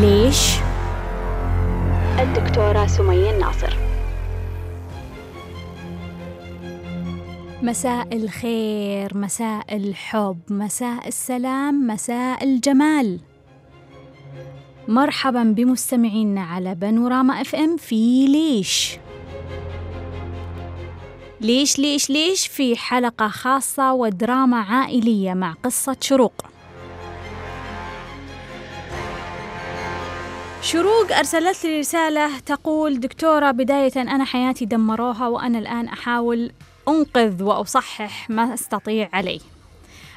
ليش؟ الدكتورة سمية الناصر. مساء الخير مساء الحب مساء السلام مساء الجمال. مرحبا بمستمعينا على بانوراما إف إم في ليش. ليش ليش ليش؟ في حلقة خاصة ودراما عائلية مع قصة شروق. شروق أرسلت لي رسالة تقول دكتورة بداية أنا حياتي دمروها وأنا الآن أحاول أنقذ وأصحح ما أستطيع عليه.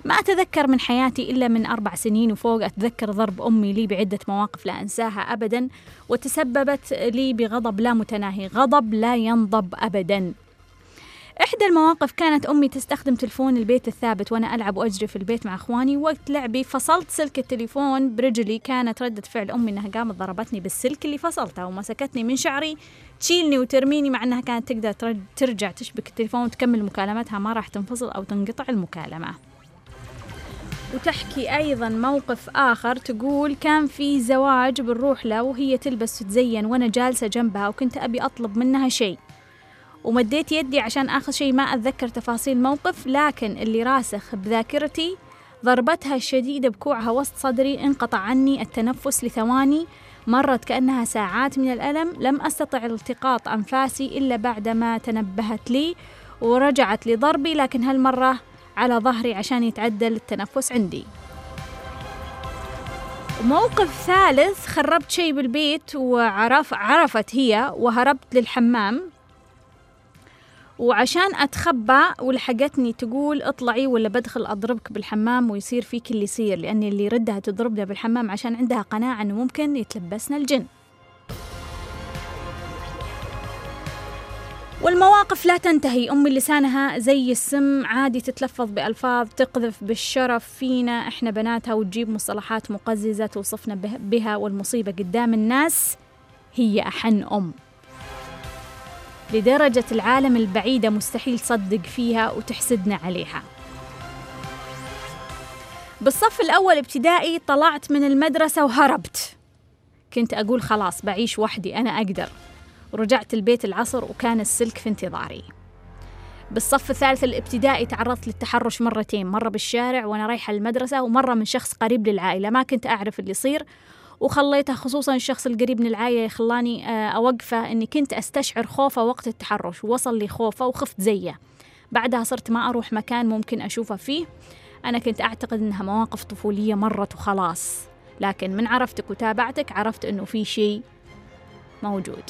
ما أتذكر من حياتي إلا من أربع سنين وفوق. أتذكر ضرب أمي لي بعدة مواقف لا أنساها أبدا وتسببت لي بغضب لا متناهي غضب لا ينضب أبدا. إحدى المواقف كانت أمي تستخدم تلفون البيت الثابت وأنا ألعب وأجري في البيت مع إخواني وقت لعبي فصلت سلك التليفون برجلي كانت ردة فعل أمي إنها قامت ضربتني بالسلك اللي فصلته ومسكتني من شعري تشيلني وترميني مع إنها كانت تقدر ترجع تشبك التليفون وتكمل مكالمتها ما راح تنفصل أو تنقطع المكالمة. وتحكي أيضا موقف آخر تقول كان في زواج بنروح له وهي تلبس تتزين وأنا جالسة جنبها وكنت أبي أطلب منها شيء. ومديت يدي عشان آخذ شيء ما أتذكر تفاصيل الموقف لكن اللي راسخ بذاكرتي ضربتها الشديدة بكوعها وسط صدري انقطع عني التنفس لثواني مرت كأنها ساعات من الألم لم أستطع التقاط أنفاسي إلا بعدما تنبهت لي ورجعت لضربي لكن هالمرة على ظهري عشان يتعدل التنفس عندي. موقف ثالث خربت شيء بالبيت وعرف عرفت هي وهربت للحمام. وعشان أتخبى ولحقتني تقول اطلعي ولا بدخل أضربك بالحمام ويصير فيك اللي يصير لأن اللي ردها تضربنا بالحمام عشان عندها قناعة أنه ممكن يتلبسنا الجن. والمواقف لا تنتهي. أمي لسانها زي السم عادي تتلفظ بألفاظ تقذف بالشرف. فينا إحنا بناتها وتجيب مصطلحات مقززة توصفنا بها والمصيبة قدام الناس هي أحن أم. لدرجة العالم البعيدة مستحيل تصدق فيها وتحسدنا عليها. بالصف الأول ابتدائي طلعت من المدرسة وهربت. كنت أقول خلاص بعيش وحدي أنا أقدر. ورجعت البيت العصر وكان السلك في انتظاري. بالصف الثالث الابتدائي تعرضت للتحرش مرتين مرة بالشارع وأنا رايحة المدرسة ومرة من شخص قريب للعائلة. ما كنت أعرف اللي يصير وخليته خصوصا الشخص القريب من العائلة خلاني آه، أوقفه أني كنت أستشعر خوفه وقت التحرش. ووصل لي خوفه وخفت زيه. بعدها صرت ما أروح مكان ممكن أشوفه فيه. أنا كنت أعتقد أنها مواقف طفولية مرت وخلاص. لكن من عرفتك وتابعتك عرفت أنه في شيء موجود.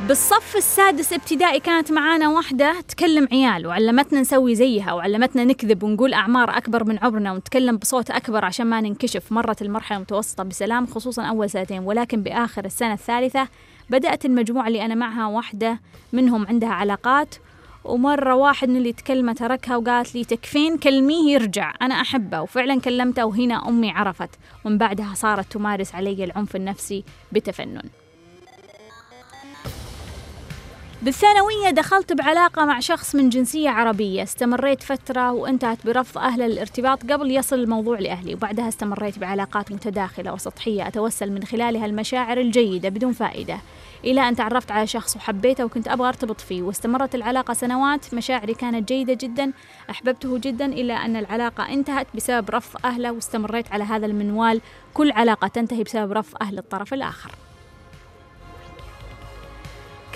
بالصف السادس ابتدائي كانت معانا واحدة تكلم عيال وعلمتنا نسوي زيها وعلمتنا نكذب ونقول أعمار أكبر من عمرنا ونتكلم بصوت أكبر عشان ما ننكشف. مرت المرحلة المتوسطة بسلام خصوصا أول سنتين ولكن بآخر السنة الثالثة بدأت المجموعة اللي أنا معها واحدة منهم عندها علاقات. ومرة واحد من اللي تكلمة تركها وقالت لي تكفين كلميه يرجع أنا أحبه. وفعلا كلمته وهنا أمي عرفت. ومن بعدها صارت تمارس علي العنف النفسي بتفنن. بالثانوية دخلت بعلاقة مع شخص من جنسية عربية. استمريت فترة وانتهت برفض أهله للارتباط قبل يصل الموضوع لأهلي. وبعدها استمريت بعلاقات متداخلة وسطحية أتوسل من خلالها المشاعر الجيدة بدون فائدة. إلى أن تعرفت على شخص وحبيته وكنت أبغى أرتبط فيه. واستمرت العلاقة سنوات. مشاعري كانت جيدة جدا. أحببته جدا إلى أن العلاقة انتهت بسبب رفض أهله. واستمريت على هذا المنوال. كل علاقة تنتهي بسبب رفض أهل الطرف الآخر.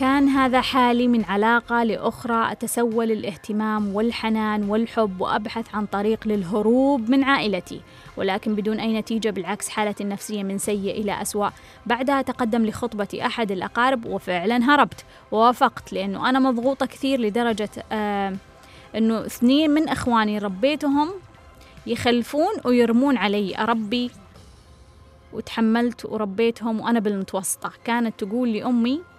كان هذا حالي من علاقة لأخرى أتسول الاهتمام والحنان والحب وأبحث عن طريق للهروب من عائلتي ولكن بدون أي نتيجة بالعكس حالتي النفسية من سيء إلى أسوأ. بعدها تقدم لخطبة أحد الأقارب وفعلا هربت ووافقت لأنه أنا مضغوطة كثير لدرجة آه أنه اثنين من أخواني ربيتهم يخلفون ويرمون علي أربي وتحملت وربيتهم وأنا بالمتوسطة. كانت تقول لي أمي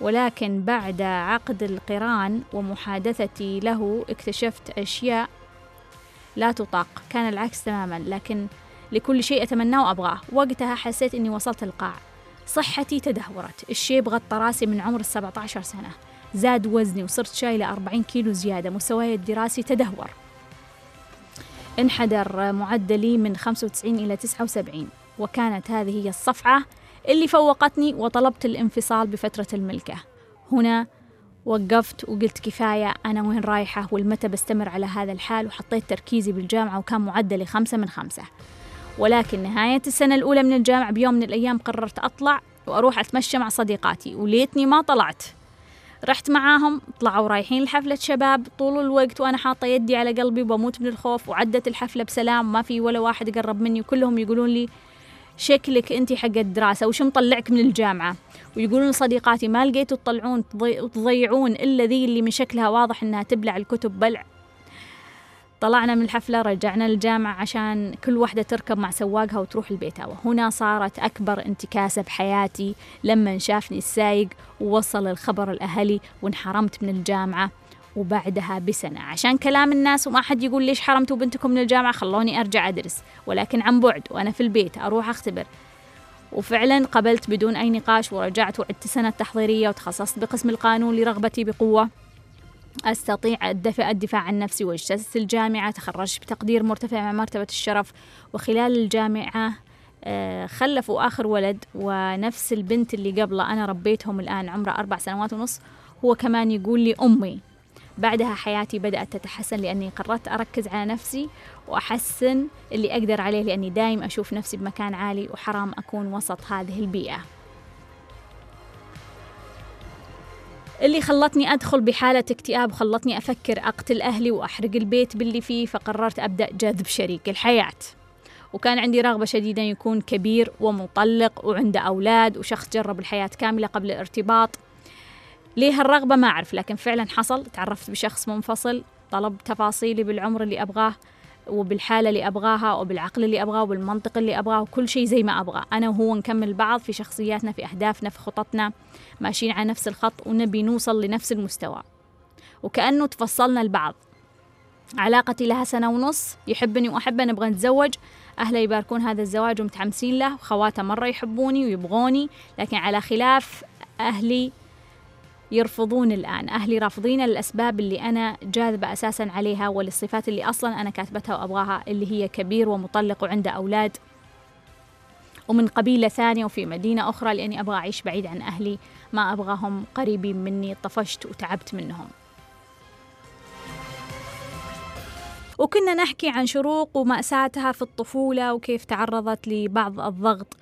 ولكن بعد عقد القران ومحادثتي له اكتشفت أشياء لا تطاق. كان العكس تماما لكن لكل شيء أتمناه وأبغاه. وقتها حسيت أني وصلت القاع. صحتي تدهورت. الشيب غطى راسي من عمر السبعة عشر سنة. زاد وزني وصرت شايلة أربعين كيلو زيادة. مستواي الدراسي تدهور. انحدر معدلي من 95 إلى 79 وكانت هذه هي الصفعة اللي فوقتني وطلبت الانفصال بفترة الملكة. هنا وقفت وقلت كفاية أنا وين رايحة والمتى بستمر على هذا الحال وحطيت تركيزي بالجامعة وكان معدلي خمسة من خمسة. ولكن نهاية السنة الأولى من الجامعة بيوم من الأيام قررت أطلع وأروح أتمشى مع صديقاتي وليتني ما طلعت. رحت معاهم طلعوا رايحين لحفلة شباب طول الوقت وأنا حاطة يدي على قلبي وبموت من الخوف وعدت الحفلة بسلام ما في ولا واحد قرب مني وكلهم يقولون لي شكلك أنت حق الدراسة وش مطلعك من الجامعة؟ ويقولون صديقاتي ما لقيتوا تطلعون تضيعون إلا ذي اللي من شكلها واضح إنها تبلع الكتب بلع طلعنا من الحفلة رجعنا الجامعة عشان كل واحدة تركب مع سواقها وتروح لبيتها وهنا صارت أكبر انتكاسة بحياتي لما شافني السايق ووصل الخبر الأهلي وانحرمت من الجامعة. وبعدها بسنة. عشان كلام الناس وما حد يقول ليش حرمتوا بنتكم من الجامعة خلوني أرجع أدرس ولكن عن بعد وأنا في البيت أروح أختبر. وفعلا قبلت بدون أي نقاش ورجعت وعدت سنة تحضيرية وتخصصت بقسم القانون لرغبتي بقوة. أستطيع الدفع الدفاع عن نفسي واجتزت الجامعة تخرجت بتقدير مرتفع مع مرتبة الشرف. وخلال الجامعة آه، خلفوا آخر ولد ونفس البنت اللي قبله أنا ربيتهم الآن عمره أربع سنوات ونص هو كمان يقول لي أمي بعدها حياتي بدأت تتحسن لأني قررت أركز على نفسي وأحسن اللي أقدر عليه لأني دايم أشوف نفسي بمكان عالي وحرام أكون وسط هذه البيئة. اللي خلتني أدخل بحالة اكتئاب خلتني أفكر أقتل أهلي وأحرق البيت باللي فيه فقررت أبدأ جذب شريك الحياة. وكان عندي رغبة شديدة يكون كبير ومطلق وعنده أولاد وشخص جرب الحياة كاملة قبل الارتباط. ليه هالرغبة ما أعرف لكن فعلا حصل. تعرفت بشخص منفصل طلب تفاصيلي بالعمر اللي أبغاه وبالحالة اللي أبغاها وبالعقل اللي أبغاه وبالمنطق اللي أبغاه وكل شيء زي ما أبغى أنا وهو نكمل بعض في شخصياتنا في أهدافنا في خططنا ماشيين على نفس الخط ونبي نوصل لنفس المستوى. وكأنه تفصلنا البعض. علاقتي لها سنة ونص يحبني وأحبه نبغى نتزوج. أهله يباركون هذا الزواج ومتحمسين له وخواته مرة يحبوني ويبغوني لكن على خلاف أهلي يرفضون الآن. أهلي رافضين الأسباب اللي أنا جاذبة أساسا عليها وللصفات اللي أصلا أنا كاتبتها وأبغاها اللي هي كبير ومطلق وعنده أولاد ومن قبيلة ثانية وفي مدينة أخرى لأني أبغى أعيش بعيد عن أهلي. ما أبغاهم قريبين مني طفشت وتعبت منهم. وكنا نحكي عن شروق ومأساتها في الطفولة وكيف تعرضت لبعض الضغط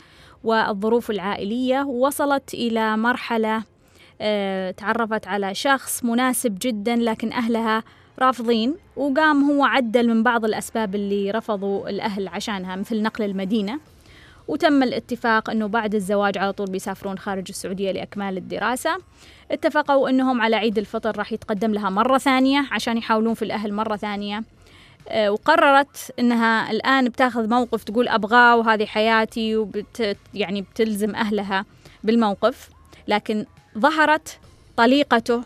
والظروف العائلية. ووصلت إلى مرحلة تعرفت على شخص مناسب جدا لكن أهلها رافضين. وقام هو عدل من بعض الأسباب اللي رفضوا الأهل عشانها مثل نقل المدينة. وتم الاتفاق أنه بعد الزواج على طول بيسافرون خارج السعودية لأكمال الدراسة. اتفقوا أنهم على عيد الفطر راح يتقدم لها مرة ثانية عشان يحاولون في الأهل مرة ثانية. آه، وقررت إنها الآن بتاخذ موقف تقول أبغاه وهذه حياتي وبت يعني بتلزم أهلها بالموقف. لكن ظهرت طليقته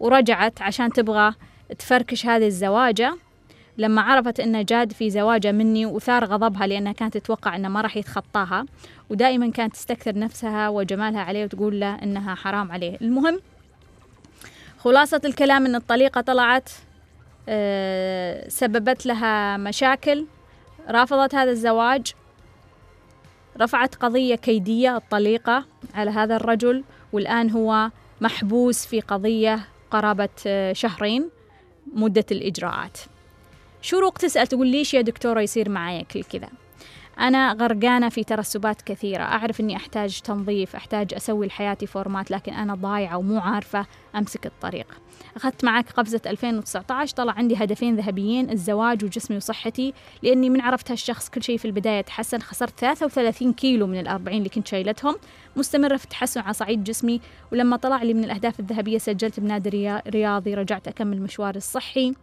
ورجعت عشان تبغى تفركش هذه الزواجة. لما عرفت انه جاد في زواجة مني وثار غضبها لأنها كانت تتوقع إنه ما راح يتخطاها ودائما كانت تستكثر نفسها وجمالها عليه وتقول له إنها حرام عليه. المهم خلاصة الكلام إن الطليقة طلعت آه، سببت لها مشاكل رافضت هذا الزواج رفعت قضية كيدية الطليقة على هذا الرجل والآن هو محبوس في قضية قرابة آه، شهرين مدة الإجراءات. شروق تسأل تقول ليش يا دكتورة يصير معايا كل كذا؟ أنا غرقانة في ترسبات كثيرة. أعرف أني أحتاج تنظيف أحتاج أسوي لحياتي فورمات لكن أنا ضايعة ومو عارفة أمسك الطريق. أخذت معك قفزة 2019 طلع عندي هدفين ذهبيين الزواج وجسمي وصحتي لأني من عرفت هالشخص كل شيء في البداية تحسن. خسرت 33 كيلو من الأربعين اللي كنت شايلتهم. مستمرة في التحسن على صعيد جسمي ولما طلع لي من الأهداف الذهبية سجلت بنادي رياضي رجعت أكمل مشواري الصحي.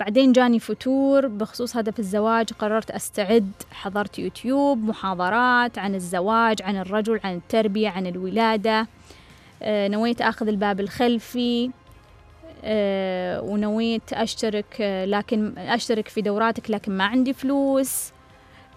بعدين جاني فتور بخصوص هدف الزواج قررت أستعد. حضرت يوتيوب محاضرات عن الزواج عن الرجل عن التربية عن الولادة. آه، نويت أخذ الباب الخلفي. آه، ونويت أشترك آه، لكن أشترك في دوراتك لكن ما عندي فلوس.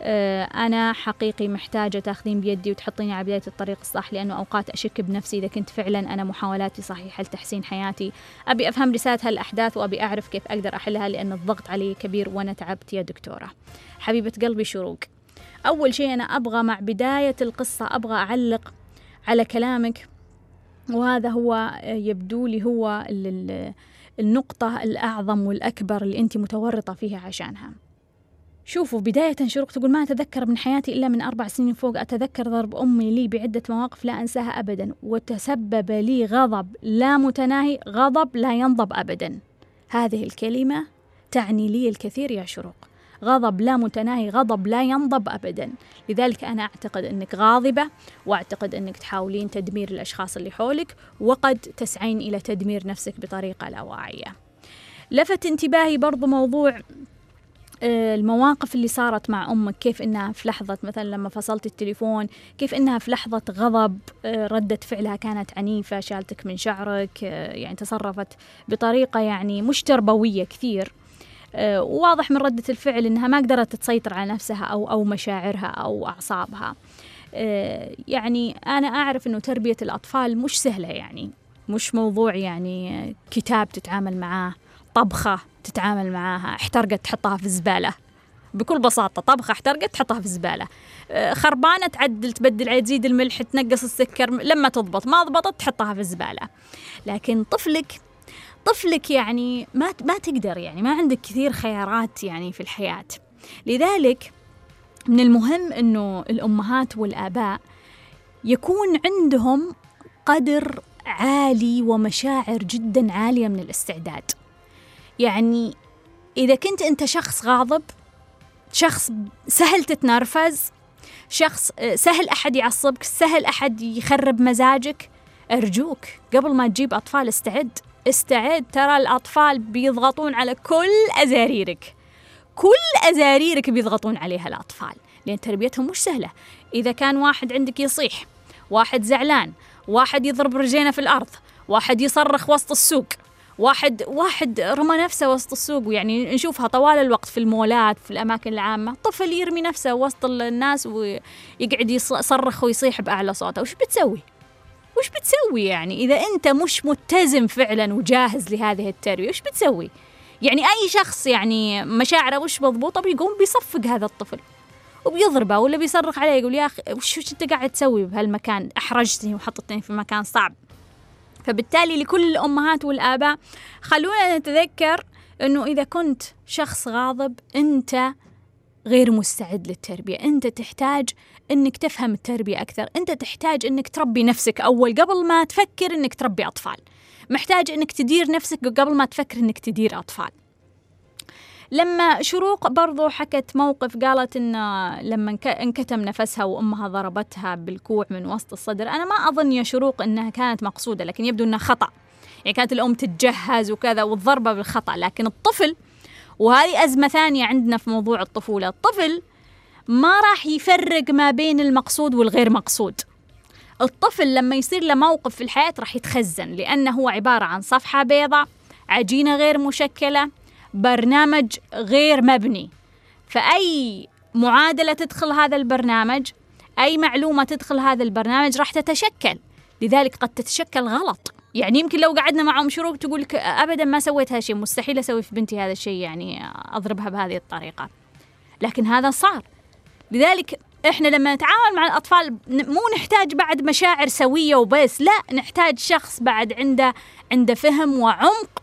أنا حقيقي محتاجة تأخذين بيدي وتحطيني على بداية الطريق الصح لأنه أوقات أشك بنفسي إذا كنت فعلا أنا محاولاتي صحيحة لتحسين حياتي. أبي أفهم رسالة هالأحداث وأبي أعرف كيف أقدر أحلها لأن الضغط علي كبير وأنا تعبت يا دكتورة. حبيبة قلبي شروق. أول شيء أنا أبغى مع بداية القصة أبغى أعلق على كلامك. وهذا هو يبدو لي هو النقطة الأعظم والأكبر اللي أنت متورطة فيها عشانها. شوفوا بداية شروق تقول ما أتذكر من حياتي إلا من أربع سنين فوق. أتذكر ضرب أمي لي بعدة مواقف لا أنساها أبدا. وتسبب لي غضب لا متناهي غضب لا ينضب أبدا. هذه الكلمة تعني لي الكثير يا شروق. غضب لا متناهي غضب لا ينضب أبدا. لذلك أنا أعتقد أنك غاضبة وأعتقد أنك تحاولين تدمير الأشخاص اللي حولك وقد تسعين إلى تدمير نفسك بطريقة لا واعية. لفت انتباهي برضو موضوع المواقف اللي صارت مع أمك كيف إنها في لحظة مثلا لما فصلت التليفون كيف إنها في لحظة غضب آه، ردة فعلها كانت عنيفة شالتك من شعرك آه، يعني تصرفت بطريقة يعني مش تربوية كثير. وواضح من ردة الفعل إنها ما قدرت تسيطر على نفسها أو أو مشاعرها أو أعصابها. يعني أنا أعرف إنه تربية الأطفال مش سهلة يعني مش موضوع يعني كتاب تتعامل معاه طبخة تتعامل معاها احترقت تحطها في الزبالة بكل بساطة طبخة احترقت تحطها في الزبالة آه، خربانة تعدل تبدل تزيد الملح تنقص السكر لما تضبط. ما ضبطت تحطها في الزبالة لكن طفلك طفلك يعني ما ما تقدر يعني ما عندك كثير خيارات يعني في الحياة. لذلك من المهم إنه الأمهات والآباء يكون عندهم قدر عالي ومشاعر جدا عالية من الاستعداد. يعني إذا كنت أنت شخص غاضب شخص سهل تتنرفز شخص آه، سهل أحد يعصبك سهل أحد يخرب مزاجك أرجوك قبل ما تجيب أطفال استعد. استعد ترى الأطفال بيضغطون على كل أزاريرك. كل أزاريرك بيضغطون عليها الأطفال لأن تربيتهم مش سهلة. إذا كان واحد عندك يصيح واحد زعلان واحد يضرب رجينة في الأرض واحد يصرخ وسط السوق واحد واحد رمى نفسه وسط السوق ويعني نشوفها طوال الوقت في المولات في الأماكن العامة. طفل يرمي نفسه وسط الناس ويقعد يصرخ ويصيح بأعلى صوته. وش بتسوي؟ وش بتسوي يعني؟ إذا أنت مش متزن فعلا وجاهز لهذه التربية وش بتسوي؟ يعني أي شخص يعني مشاعره مش مضبوطة بيقوم بيصفق هذا الطفل. وبيضربه ولا بيصرخ عليه يقول يا أخي وش أنت قاعد تسوي بهالمكان؟ أحرجتني وحطتني في مكان صعب. فبالتالي لكل الأمهات والآباء خلونا نتذكر أنه إذا كنت شخص غاضب أنت غير مستعد للتربية. أنت تحتاج أنك تفهم التربية أكثر. أنت تحتاج أنك تربي نفسك أول قبل ما تفكر أنك تربي أطفال. محتاج أنك تدير نفسك قبل ما تفكر أنك تدير أطفال. لما شروق برضو حكت موقف قالت إن لما انكتم نفسها وأمها ضربتها بالكوع من وسط الصدر. أنا ما أظن يا شروق أنها كانت مقصودة لكن يبدو أنها خطأ. يعني كانت الأم تتجهز وكذا والضربة بالخطأ لكن الطفل وهذه أزمة ثانية عندنا في موضوع الطفولة الطفل ما راح يفرق ما بين المقصود والغير مقصود. الطفل لما يصير له موقف في الحياة راح يتخزن لأنه هو عبارة عن صفحة بيضاء عجينة غير مشكلة برنامج غير مبني. فأي معادلة تدخل هذا البرنامج أي معلومة تدخل هذا البرنامج راح تتشكل. لذلك قد تتشكل غلط. يعني يمكن لو قعدنا معهم شروق تقول لك ابدا ما سويت هذا الشيء مستحيل أسوي في بنتي هذا الشيء يعني أضربها بهذه الطريقة. لكن هذا صار. لذلك إحنا لما نتعامل مع الأطفال مو نحتاج بعد مشاعر سوية وبس لا نحتاج شخص بعد عنده عنده فهم وعمق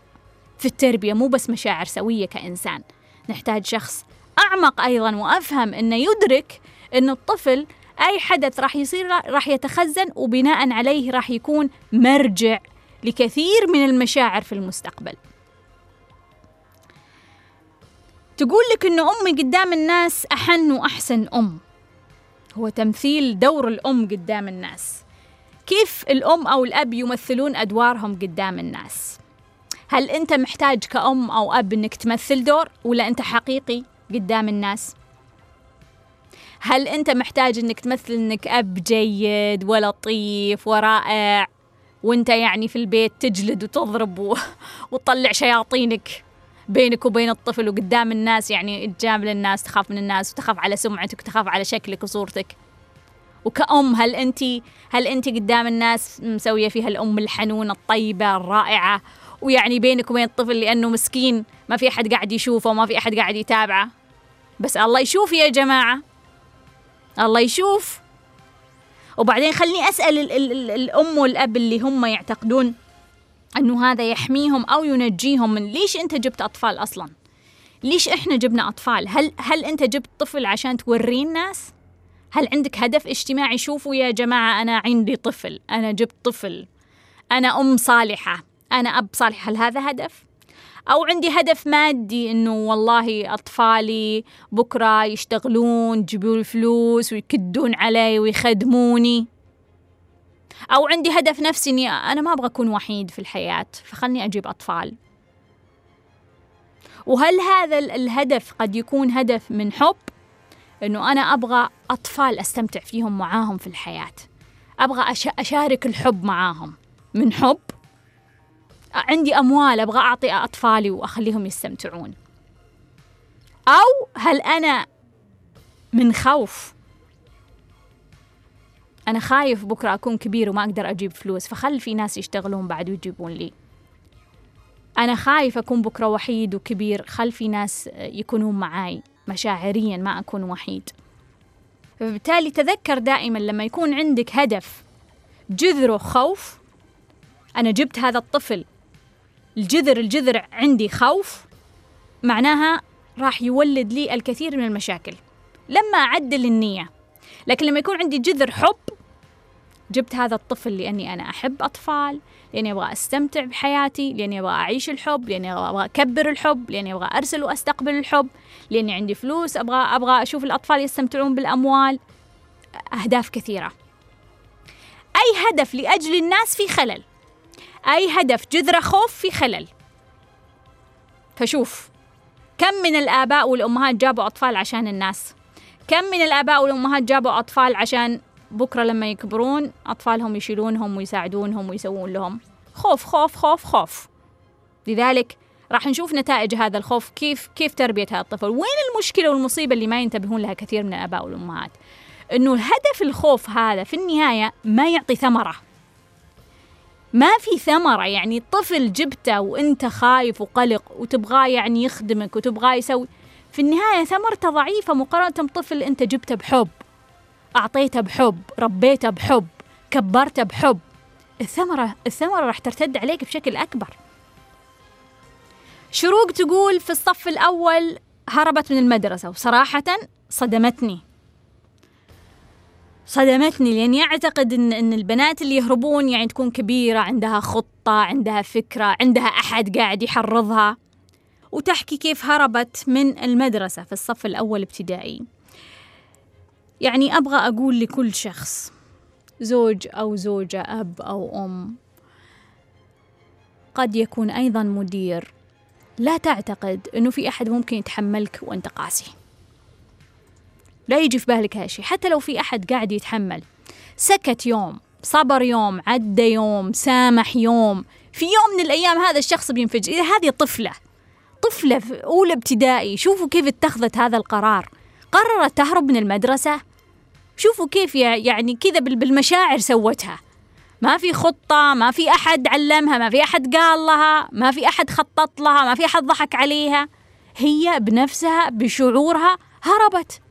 في التربية مو بس مشاعر سوية كإنسان. نحتاج شخص أعمق أيضا وأفهم أنه يدرك أن الطفل أي حدث راح يصير راح يتخزن وبناء عليه راح يكون مرجع لكثير من المشاعر في المستقبل. تقول لك أن أمي قدام الناس أحن وأحسن أم. هو تمثيل دور الأم قدام الناس. كيف الأم أو الأب يمثلون أدوارهم قدام الناس؟ هل أنت محتاج كأم أو أب أنك تمثل دور ولا أنت حقيقي قدام الناس؟ هل أنت محتاج أنك تمثل أنك أب جيد ولطيف ورائع وأنت يعني في البيت تجلد وتضرب و... وتطلع شياطينك بينك وبين الطفل وقدام الناس يعني تجامل الناس تخاف من الناس وتخاف على سمعتك وتخاف على شكلك وصورتك وكأم هل أنت هل أنت قدام الناس مسوية فيها الأم الحنونة الطيبة الرائعة ويعني بينك وبين الطفل لأنه مسكين ما في أحد قاعد يشوفه وما في أحد قاعد يتابعه. بس الله يشوف يا جماعة. الله يشوف. وبعدين خليني أسأل ال ال ال الأم والأب اللي هم يعتقدون أنه هذا يحميهم أو ينجيهم من ليش أنت جبت أطفال أصلا؟ ليش إحنا جبنا أطفال؟ هل, هل أنت جبت طفل عشان توريه الناس؟ هل عندك هدف اجتماعي؟ شوفوا يا جماعة أنا عندي طفل أنا جبت طفل أنا أم صالحة. أنا أب صالح هل هذا هدف؟ أو عندي هدف مادي إنه والله أطفالي بكرة يشتغلون يجيبون الفلوس ويكدون علي ويخدموني. أو عندي هدف نفسي إني أنا ما أبغى أكون وحيد في الحياة فخلني أجيب أطفال. وهل هذا الهدف قد يكون هدف من حب؟ إنه أنا أبغى أطفال أستمتع فيهم معاهم في الحياة. أبغى أشارك الحب معاهم. من حب عندي أموال أبغى أعطي أطفالي وأخليهم يستمتعون. أو هل أنا من خوف؟ أنا خايف بكرة أكون كبير وما أقدر أجيب فلوس فخل في ناس يشتغلون بعد ويجيبون لي. أنا خايف أكون بكرة وحيد وكبير خل في ناس يكونون معاي مشاعريا ما أكون وحيد. فبالتالي تذكر دائما لما يكون عندك هدف جذره خوف أنا جبت هذا الطفل. الجذر الجذر عندي خوف. معناها راح يولد لي الكثير من المشاكل. لما أعدل النية. لكن لما يكون عندي جذر حب جبت هذا الطفل لأني أنا أحب أطفال لأني أبغى أستمتع بحياتي لأني أبغى أعيش الحب لأني أبغى أكبر الحب لأني أبغى أرسل وأستقبل الحب لأني عندي فلوس أبغى أبغى أشوف الأطفال يستمتعون بالأموال. أهداف كثيرة. أي هدف لأجل الناس في خلل؟ أي هدف جذر خوف في خلل. فشوف كم من الآباء والأمهات جابوا أطفال عشان الناس؟ كم من الآباء والأمهات جابوا أطفال عشان بكرة لما يكبرون أطفالهم يشيلونهم ويساعدونهم ويسوون لهم؟ خوف خوف خوف خوف. لذلك راح نشوف نتائج هذا الخوف كيف كيف تربية هذا الطفل؟ وين المشكلة والمصيبة اللي ما ينتبهون لها كثير من الآباء والأمهات؟ إنه الهدف الخوف هذا في النهاية ما يعطي ثمرة. ما في ثمرة يعني طفل جبته وأنت خايف وقلق وتبغاه يعني يخدمك وتبغاه يسوي. في النهاية ثمرته ضعيفة مقارنة بطفل أنت جبته بحب أعطيته بحب ربيته بحب كبرته بحب. الثمرة الثمرة راح ترتد عليك بشكل أكبر. شروق تقول في الصف الأول هربت من المدرسة وصراحة صدمتني. صدمتني لأني أعتقد ان إن البنات اللي يهربون يعني تكون كبيرة عندها خطة عندها فكرة عندها أحد قاعد يحرضها. وتحكي كيف هربت من المدرسة في الصف الأول ابتدائي. يعني أبغى أقول لكل شخص زوج أو زوجة أب أو أم قد يكون أيضا مدير. لا تعتقد إنه في أحد ممكن يتحملك وأنت قاسي. لا يجي في بالك هالشيء حتى لو في أحد قاعد يتحمل. سكت يوم صبر يوم عدى يوم سامح يوم. في يوم من الأيام هذا الشخص بينفجر. إذا هذه طفلة طفلة في أولى ابتدائي شوفوا كيف اتخذت هذا القرار. قررت تهرب من المدرسة. شوفوا كيف يعني كذا بالمشاعر سوتها. ما في خطة ما في أحد علمها ما في أحد قال لها ما في أحد خطط لها ما في أحد ضحك عليها. هي بنفسها بشعورها هربت.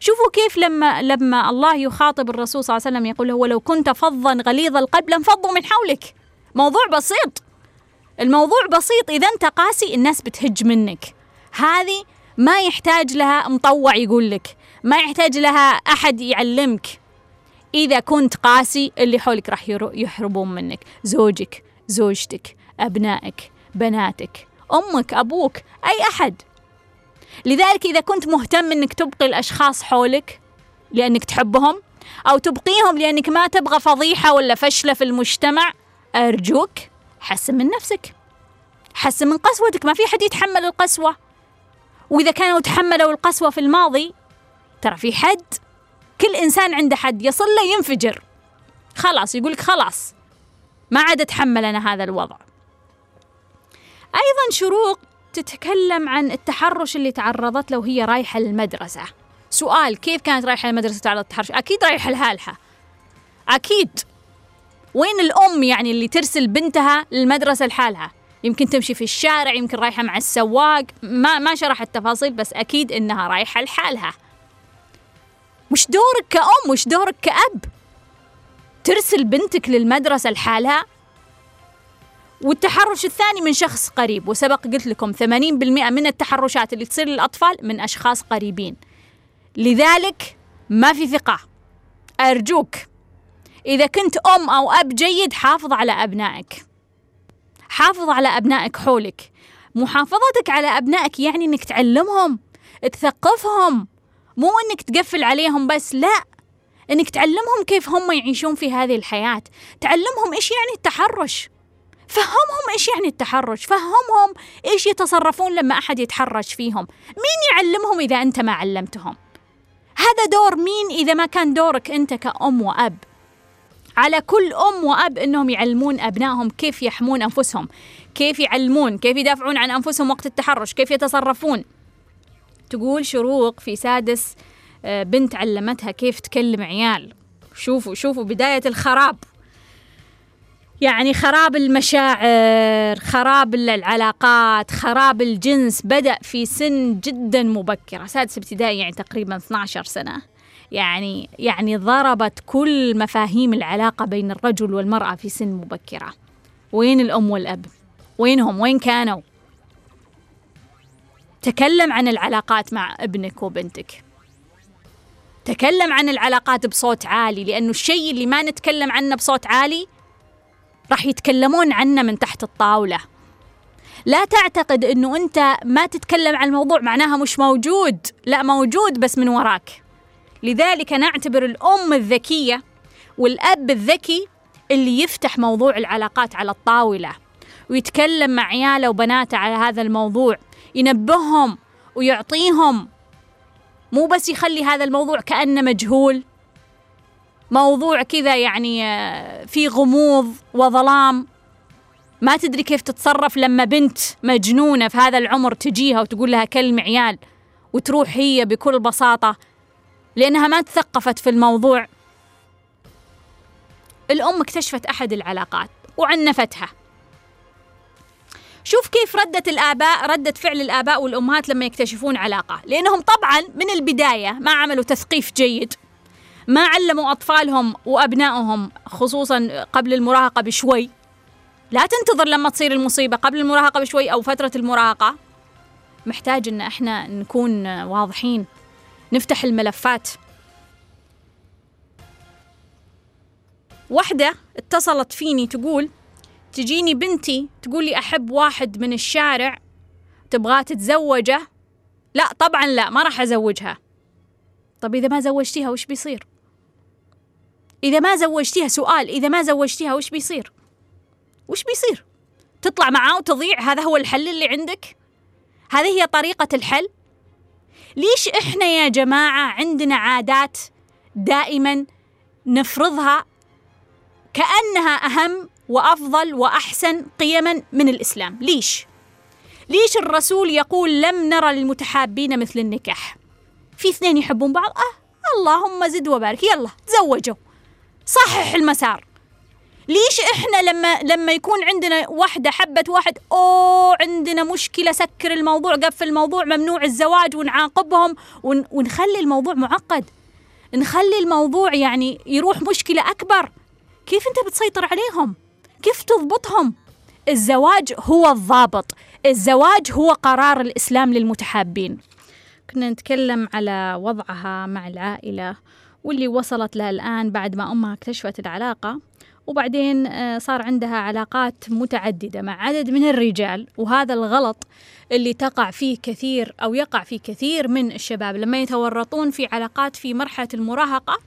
شوفوا كيف لما لما الله يخاطب الرسول صلى الله عليه وسلم يقول له لو كنت فظا غليظ القلب لانفضوا من حولك. موضوع بسيط. الموضوع بسيط. إذا أنت قاسي الناس بتهج منك. هذه ما يحتاج لها مطوع يقول لك. ما يحتاج لها أحد يعلمك. إذا كنت قاسي اللي حولك راح يهربون منك. زوجك زوجتك أبنائك بناتك أمك أبوك أي أحد. لذلك إذا كنت مهتم أنك تبقي الأشخاص حولك لأنك تحبهم أو تبقيهم لأنك ما تبغى فضيحة ولا فشلة في المجتمع أرجوك حسن من نفسك. حسن من قسوتك. ما في حد يتحمل القسوة. وإذا كانوا تحملوا القسوة في الماضي ترى في حد كل إنسان عنده حد يصل له ينفجر. خلاص يقولك خلاص ما عاد أتحمل أنا هذا الوضع. أيضا شروق تتكلم عن التحرش اللي تعرضت له وهي رايحة المدرسة. سؤال كيف كانت رايحة المدرسة تعرض التحرش أكيد رايحة لحالها أكيد. وين الأم يعني اللي ترسل بنتها للمدرسة لحالها؟ يمكن تمشي في الشارع يمكن رايحة مع السواق. ما ما شرح التفاصيل بس أكيد إنها رايحة لحالها. وش دورك كأم؟ وش دورك كأب؟ ترسل بنتك للمدرسة لحالها؟ والتحرش الثاني من شخص قريب وسبق قلت لكم 80% من التحرشات اللي تصير للأطفال من أشخاص قريبين. لذلك ما في ثقة. أرجوك إذا كنت أم أو أب جيد حافظ على أبنائك. حافظ على أبنائك حولك. محافظتك على أبنائك يعني إنك تعلمهم تثقفهم. مو إنك تقفل عليهم بس لا. إنك تعلمهم كيف هم يعيشون في هذه الحياة. تعلمهم إيش يعني التحرش. فهمهم إيش يعني التحرش؟ فهمهم إيش يتصرفون لما أحد يتحرش فيهم؟ مين يعلمهم إذا أنت ما علمتهم؟ هذا دور مين إذا ما كان دورك أنت كأم وأب؟ على كل أم وأب أنهم يعلمون أبنائهم كيف يحمون أنفسهم كيف يعلمون كيف يدافعون عن أنفسهم وقت التحرش كيف يتصرفون؟ تقول شروق في سادس آه، بنت علمتها كيف تكلم عيال. شوفوا شوفوا بداية الخراب. يعني خراب المشاعر خراب العلاقات خراب الجنس بدأ في سن جدا مبكرة سادس ابتدائي يعني تقريبا 12 سنة. يعني يعني ضربت كل مفاهيم العلاقة بين الرجل والمرأة في سن مبكرة. وين الأم والأب؟ وينهم؟ وين كانوا؟ تكلم عن العلاقات مع ابنك وبنتك. تكلم عن العلاقات بصوت عالي لأنه الشيء اللي ما نتكلم عنه بصوت عالي راح يتكلمون عنه من تحت الطاولة. لا تعتقد أنه أنت ما تتكلم عن الموضوع معناها مش موجود. لا موجود بس من وراك. لذلك نعتبر الأم الذكية والأب الذكي اللي يفتح موضوع العلاقات على الطاولة ويتكلم مع عياله وبناته على هذا الموضوع ينبههم ويعطيهم. مو بس يخلي هذا الموضوع كأنه مجهول. موضوع كذا يعني آه، في غموض وظلام. ما تدري كيف تتصرف لما بنت مجنونة في هذا العمر تجيها وتقول لها كلمة عيال وتروح هي بكل بساطة لأنها ما تثقفت في الموضوع. الأم اكتشفت أحد العلاقات وعنفتها. شوف كيف ردة الآباء ردة فعل الآباء والأمهات لما يكتشفون علاقة لأنهم طبعا من البداية ما عملوا تثقيف جيد. ما علموا أطفالهم وأبنائهم خصوصا قبل المراهقة بشوي. لا تنتظر لما تصير المصيبة قبل المراهقة بشوي أو فترة المراهقة. محتاج إن إحنا نكون واضحين نفتح الملفات. واحدة اتصلت فيني تقول تجيني بنتي تقول لي أحب واحد من الشارع تبغاه تتزوجه؟ لا طبعا لا ما راح أزوجها. طب إذا ما زوجتيها وش بيصير؟ إذا ما زوجتيها سؤال إذا ما زوجتيها وش بيصير؟ وش بيصير؟ تطلع معاه وتضيع؟ هذا هو الحل اللي عندك؟ هذه هي طريقة الحل؟ ليش إحنا يا جماعة عندنا عادات دائما نفرضها كأنها أهم وأفضل وأحسن قيما من الإسلام؟ ليش؟ ليش الرسول يقول لم نرى للمتحابين مثل النكاح؟ في اثنين يحبون بعض؟ أه اللهم زد وبارك يلا تزوجوا. صحح المسار. ليش إحنا لما لما يكون عندنا واحدة حبت واحد أوه عندنا مشكلة سكر الموضوع قفل الموضوع ممنوع الزواج ونعاقبهم ون ونخلي الموضوع معقد. نخلي الموضوع يعني يروح مشكلة أكبر. كيف أنت بتسيطر عليهم؟ كيف تضبطهم؟ الزواج هو الضابط. الزواج هو قرار الإسلام للمتحابين. كنا نتكلم على وضعها مع العائلة واللي وصلت لها الآن بعد ما أمها اكتشفت العلاقة. وبعدين آه، صار عندها علاقات متعددة مع عدد من الرجال. وهذا الغلط اللي تقع فيه كثير أو يقع فيه كثير من الشباب. لما يتورطون في علاقات في مرحلة المراهقة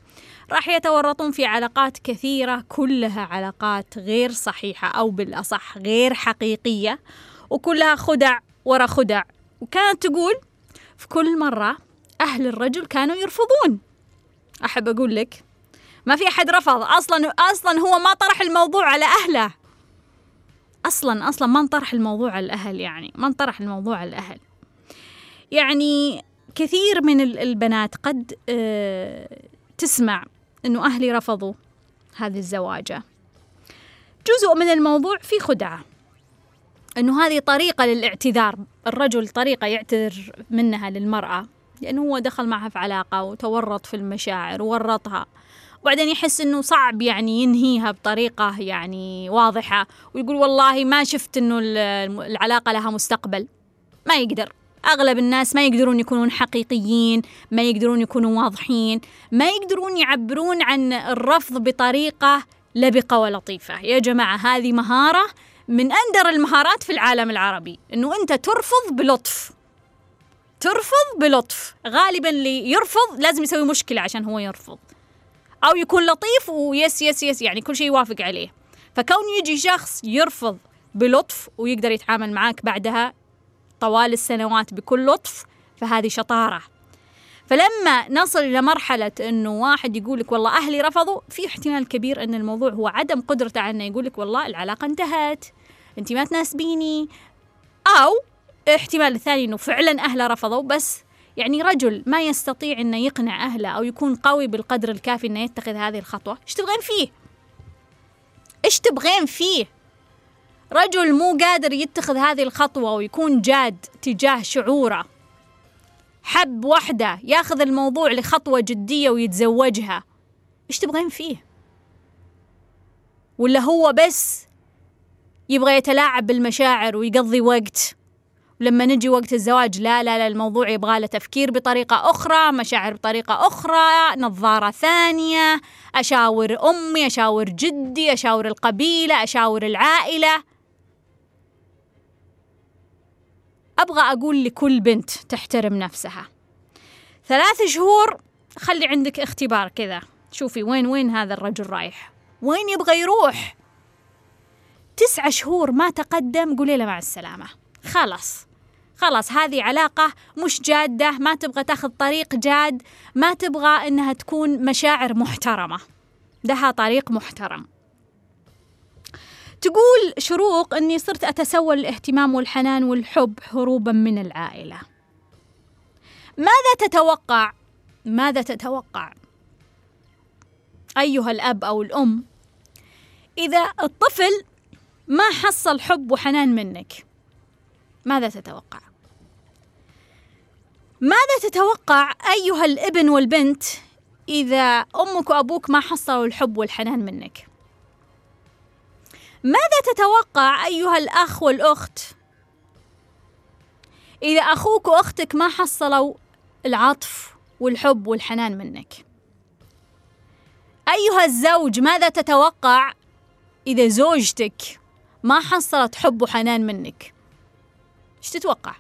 راح يتورطون في علاقات كثيرة كلها علاقات غير صحيحة أو بالأصح غير حقيقية وكلها خدع ورا خدع. وكانت تقول في كل مرة أهل الرجل كانوا يرفضون. أحب أقول لك ما في أحد رفض. أصلا أصلا هو ما طرح الموضوع على أهله. أصلا أصلا ما انطرح الموضوع على الأهل يعني. ما انطرح الموضوع على الأهل. يعني كثير من البنات قد آه، تسمع أنه أهلي رفضوا هذه الزواجة. جزء من الموضوع في خدعة. أنه هذه طريقة للاعتذار. الرجل طريقة يعتذر منها للمرأة. لأنه هو دخل معها في علاقة وتورط في المشاعر وورطها. وبعدين يحس إنه صعب يعني ينهيها بطريقة يعني واضحة ويقول والله ما شفت إنه العلاقة لها مستقبل. ما يقدر. أغلب الناس ما يقدرون يكونون حقيقيين ما يقدرون يكونوا واضحين ما يقدرون يعبرون عن الرفض بطريقة لبقة ولطيفة. يا جماعة هذه مهارة من أندر المهارات في العالم العربي إنه أنت ترفض بلطف. ترفض بلطف. غالبا اللي يرفض لازم يسوي مشكلة عشان هو يرفض. أو يكون لطيف ويس يس يس يعني كل شيء يوافق عليه. فكون يجي شخص يرفض بلطف ويقدر يتعامل معك بعدها طوال السنوات بكل لطف فهذه شطارة. فلما نصل إلى مرحلة إنه واحد يقول لك والله أهلي رفضوا في احتمال كبير إن الموضوع هو عدم قدرته على إنه يقول لك والله العلاقة انتهت انت ما تناسبيني. أو احتمال الثاني إنه فعلا أهله رفضوا بس يعني رجل ما يستطيع إنه يقنع أهله أو يكون قوي بالقدر الكافي إنه يتخذ هذه الخطوة. إيش تبغين فيه؟ إيش تبغين فيه؟ رجل مو قادر يتخذ هذه الخطوة ويكون جاد تجاه شعوره. حب وحده ياخذ الموضوع لخطوة جدية ويتزوجها. إيش تبغين فيه؟ ولا هو بس يبغى يتلاعب بالمشاعر ويقضي وقت؟ ولما نجي وقت الزواج لا لا لا الموضوع يبغى له تفكير بطريقة أخرى مشاعر بطريقة أخرى نظارة ثانية أشاور أمي أشاور جدي أشاور القبيلة أشاور العائلة. أبغى أقول لكل بنت تحترم نفسها. ثلاث شهور خلي عندك اختبار كذا. شوفي وين وين هذا الرجل رايح. وين يبغى يروح؟ تسعة شهور ما تقدم قولي له مع السلامة. خلاص. خلاص هذه علاقة مش جادة ما تبغى تاخذ طريق جاد ما تبغى إنها تكون مشاعر محترمة. لها طريق محترم. تقول شروق إني صرت أتسول الاهتمام والحنان والحب هروبا من العائلة. ماذا تتوقع؟ ماذا تتوقع؟ أيها الأب أو الأم إذا الطفل ما حصل حب وحنان منك ماذا تتوقع؟ ماذا تتوقع أيها الابن والبنت إذا أمك وأبوك ما حصلوا الحب والحنان منك؟ ماذا تتوقع أيها الأخ والأخت إذا أخوك وأختك ما حصلوا العطف والحب والحنان منك؟ أيها الزوج ماذا تتوقع إذا زوجتك ما حصلت حب وحنان منك؟ إيش تتوقع؟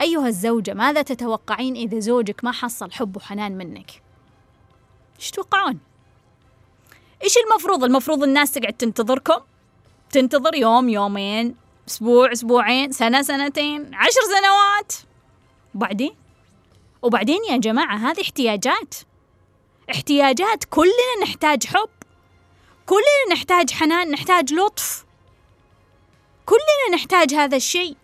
أيها الزوجة ماذا تتوقعين إذا زوجك ما حصل حب وحنان منك؟ إيش تتوقعون؟ إيش المفروض؟ المفروض الناس تقعد تنتظركم؟ تنتظر يوم يومين أسبوع أسبوعين سنة سنتين عشر سنوات وبعدين؟ وبعدين يا جماعة هذه احتياجات احتياجات كلنا نحتاج حب كلنا نحتاج حنان نحتاج لطف كلنا نحتاج هذا الشيء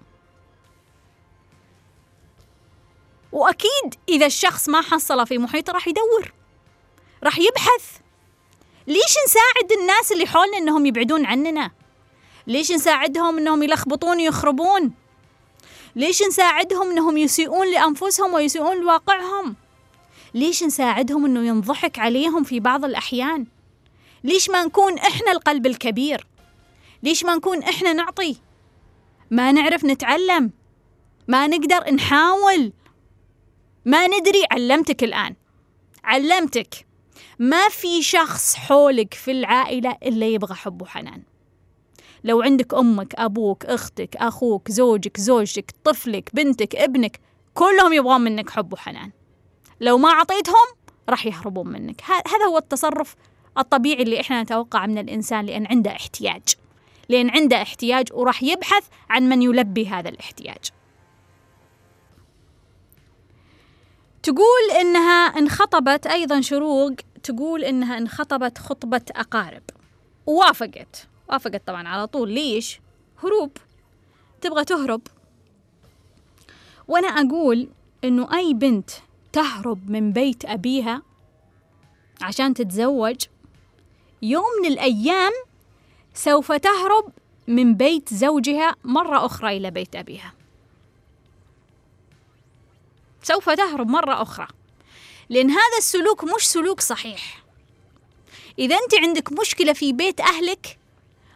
وأكيد إذا الشخص ما حصل في محيطه راح يدور راح يبحث. ليش نساعد الناس اللي حولنا إنهم يبعدون عننا؟ ليش نساعدهم إنهم يلخبطون ويخربون؟ ليش نساعدهم إنهم يسيئون لأنفسهم ويسيئون لواقعهم؟ ليش نساعدهم إنه ينضحك عليهم في بعض الأحيان؟ ليش ما نكون إحنا القلب الكبير؟ ليش ما نكون إحنا نعطي؟ ما نعرف نتعلم؟ ما نقدر نحاول؟ ما ندري علمتك الآن. علمتك ما في شخص حولك في العائلة إلا يبغى حب وحنان. لو عندك أمك أبوك أختك أخوك زوجك زوجتك طفلك بنتك ابنك كلهم يبغون منك حب وحنان. لو ما أعطيتهم راح يهربون منك. هذا هو التصرف الطبيعي اللي إحنا نتوقع من الإنسان لأن عنده احتياج. لأن عنده احتياج وراح يبحث عن من يلبي هذا الاحتياج. تقول إنها انخطبت أيضا شروق تقول إنها انخطبت خطبة أقارب. ووافقت. وافقت طبعا على طول. ليش؟ هروب. تبغى تهرب. وأنا أقول إنه أي بنت تهرب من بيت أبيها عشان تتزوج يوم من الأيام سوف تهرب من بيت زوجها مرة أخرى إلى بيت أبيها. سوف تهرب مرة أخرى. لأن هذا السلوك مش سلوك صحيح. إذا أنت عندك مشكلة في بيت أهلك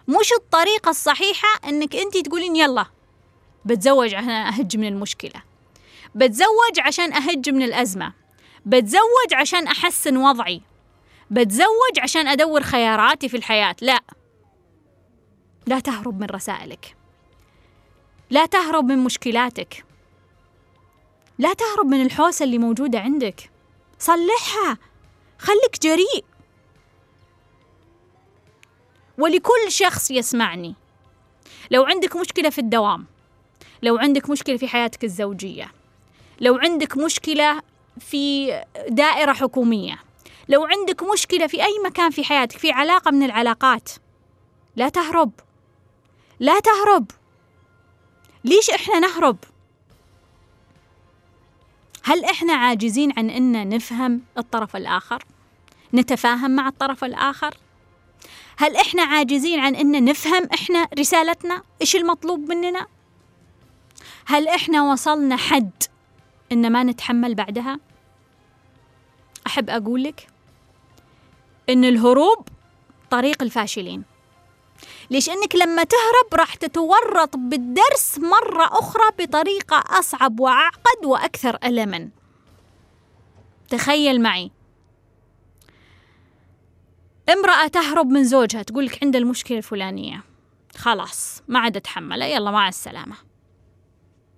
مش الطريقة الصحيحة إنك أنت تقولين يلا بتزوج عشان أهج من المشكلة. بتزوج عشان أهج من الأزمة. بتزوج عشان أحسن وضعي. بتزوج عشان أدور خياراتي في الحياة. لا. لا تهرب من رسائلك. لا تهرب من مشكلاتك. لا تهرب من الحوسة اللي موجودة عندك. صلحها. خليك جريء. ولكل شخص يسمعني. لو عندك مشكلة في الدوام لو عندك مشكلة في حياتك الزوجية لو عندك مشكلة في دائرة حكومية لو عندك مشكلة في أي مكان في حياتك في علاقة من العلاقات لا تهرب. لا تهرب. ليش إحنا نهرب؟ هل إحنا عاجزين عن أن نفهم الطرف الآخر؟ نتفاهم مع الطرف الآخر؟ هل إحنا عاجزين عن أن نفهم إحنا رسالتنا؟ إيش المطلوب مننا؟ هل إحنا وصلنا حد إن ما نتحمل بعدها أحب أقول لك إن الهروب طريق الفاشلين ليش؟ إنك لما تهرب راح تتورط بالدرس مرة أخرى بطريقة أصعب وأعقد وأكثر ألما. تخيل معي. امرأة تهرب من زوجها تقول لك عند المشكلة الفلانية. خلاص ما عاد أتحمله يلا مع السلامة.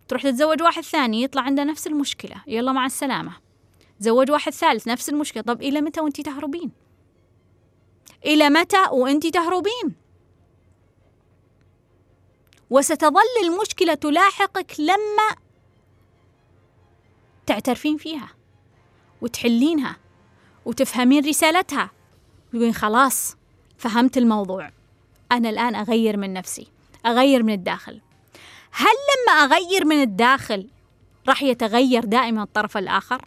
تروح تتزوج واحد ثاني يطلع عنده نفس المشكلة. يلا مع السلامة. تزوج واحد ثالث نفس المشكلة. طب إلى متى وأنت تهربين؟ إلى متى وأنت تهربين؟ وستظل المشكلة تلاحقك لما تعترفين فيها وتحلينها وتفهمين رسالتها تقولين خلاص فهمت الموضوع أنا الآن أغير من نفسي أغير من الداخل هل لما أغير من الداخل راح يتغير دائما الطرف الآخر؟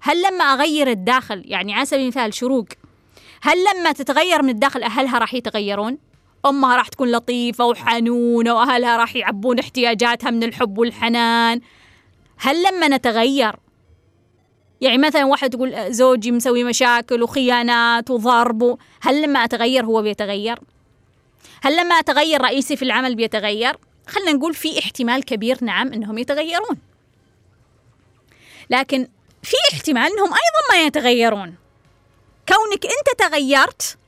هل لما أغير الداخل يعني على سبيل المثال شروق هل لما تتغير من الداخل أهلها راح يتغيرون؟ أمها راح تكون لطيفة وحنونة وأهلها راح يعبون احتياجاتها من الحب والحنان هل لما نتغير يعني مثلا واحد تقول زوجي مسوي مشاكل وخيانات وضرب هل لما أتغير هو بيتغير؟ هل لما أتغير رئيسي في العمل بيتغير؟ خلينا نقول في احتمال كبير نعم إنهم يتغيرون لكن في احتمال إنهم أيضا ما يتغيرون كونك أنت تغيرت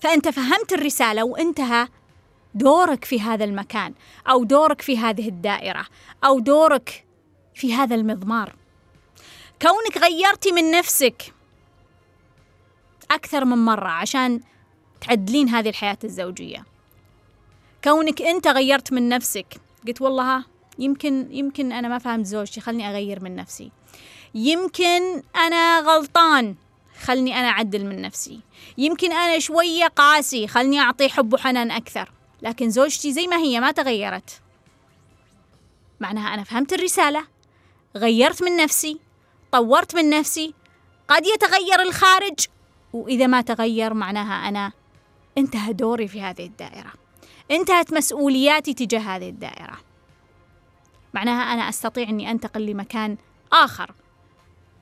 فأنت فهمت الرسالة وانتهى دورك في هذا المكان أو دورك في هذه الدائرة أو دورك في هذا المضمار. كونك غيرتي من نفسك أكثر من مرة عشان تعدلين هذه الحياة الزوجية. كونك أنت غيرت من نفسك قلت والله ها يمكن يمكن أنا ما فهمت زوجتي خلني أغير من نفسي. يمكن أنا غلطان. خلني أنا أعدل من نفسي. يمكن أنا شوية قاسي خلني اعطيه حب وحنان أكثر. لكن زوجتي زي ما هي ما تغيرت. معناها أنا فهمت الرسالة. غيرت من نفسي طورت من نفسي قد يتغير الخارج. وإذا ما تغير معناها أنا انتهى دوري في هذه الدائرة. انتهت مسؤولياتي تجاه هذه الدائرة. معناها أنا أستطيع أني أنتقل لمكان آخر.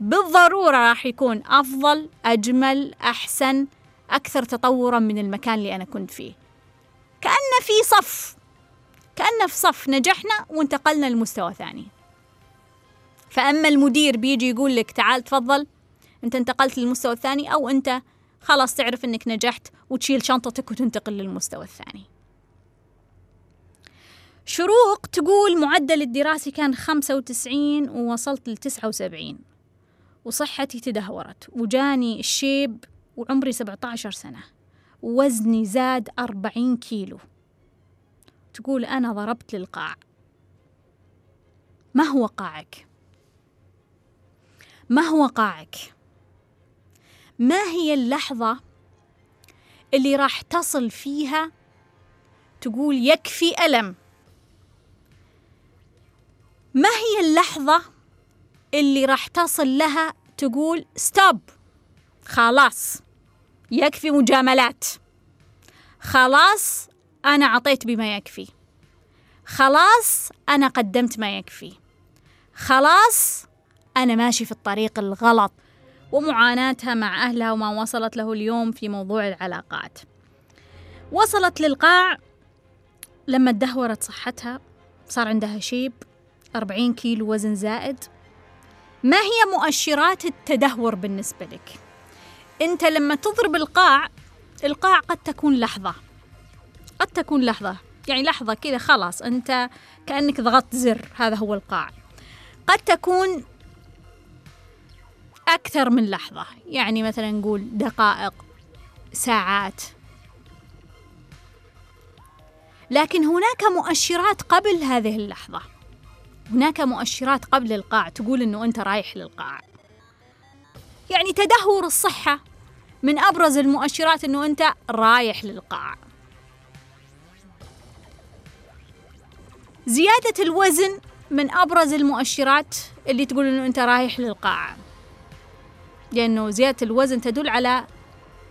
بالضرورة راح يكون أفضل أجمل أحسن أكثر تطورا من المكان اللي أنا كنت فيه. كأن في صف كأن في صف نجحنا وانتقلنا لمستوى ثاني. فأما المدير بيجي يقول لك تعال تفضل أنت انتقلت للمستوى الثاني أو أنت خلاص تعرف أنك نجحت وتشيل شنطتك وتنتقل للمستوى الثاني. شروق تقول معدل الدراسي كان خمسة وتسعين ووصلت لتسعة وسبعين. وصحتي تدهورت وجاني الشيب وعمري سبعة عشر سنة ووزني زاد أربعين كيلو تقول أنا ضربت للقاع ما هو قاعك؟ ما هو قاعك؟ ما هي اللحظة اللي راح تصل فيها تقول يكفي ألم ما هي اللحظة اللي راح تصل لها تقول ستوب خلاص. يكفي مجاملات. خلاص أنا عطيت بما يكفي. خلاص أنا قدمت ما يكفي. خلاص أنا ماشي في الطريق الغلط. ومعاناتها مع أهلها وما وصلت له اليوم في موضوع العلاقات. وصلت للقاع. لما تدهورت صحتها صار عندها شيب. أربعين كيلو وزن زائد. ما هي مؤشرات التدهور بالنسبة لك؟ أنت لما تضرب القاع القاع قد تكون لحظة. قد تكون لحظة. يعني لحظة كذا خلاص أنت كأنك ضغطت زر هذا هو القاع. قد تكون أكثر من لحظة. يعني مثلا نقول دقائق ساعات. لكن هناك مؤشرات قبل هذه اللحظة. هناك مؤشرات قبل القاع تقول إنه أنت رايح للقاع. يعني تدهور الصحة من أبرز المؤشرات إنه أنت رايح للقاع. زيادة الوزن من أبرز المؤشرات اللي تقول إنه أنت رايح للقاع. لأنه زيادة الوزن تدل على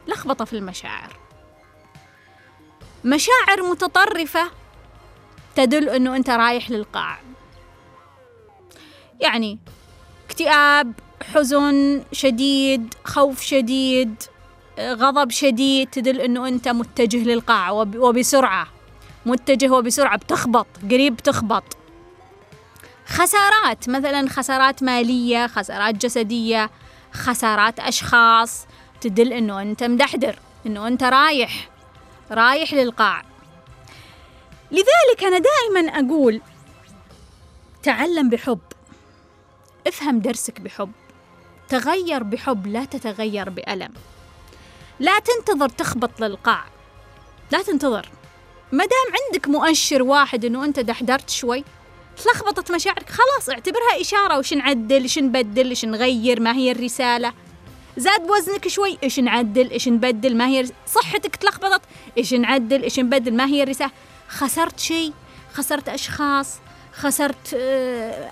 لخبطة في المشاعر. مشاعر متطرفة تدل إنه أنت رايح للقاع. يعني اكتئاب حزن شديد خوف شديد غضب شديد تدل إنه أنت متجه للقاع وبسرعة. متجه وبسرعة بتخبط قريب بتخبط خسارات مثلا خسارات مالية خسارات جسدية خسارات أشخاص تدل إنه أنت مدحدر إنه أنت رايح رايح للقاع. لذلك أنا دائما أقول تعلم بحب. افهم درسك بحب. تغير بحب لا تتغير بألم. لا تنتظر تخبط للقاع. لا تنتظر. ما دام عندك مؤشر واحد إنه أنت دحدرت شوي تلخبطت مشاعرك خلاص اعتبرها إشارة وش نعدل إيش نبدل إيش نغير ما هي الرسالة. زاد وزنك شوي إيش نعدل إيش نبدل ما هي صحتك تلخبطت إيش نعدل إيش نبدل ما هي الرسالة. خسرت شيء خسرت أشخاص خسرت آه،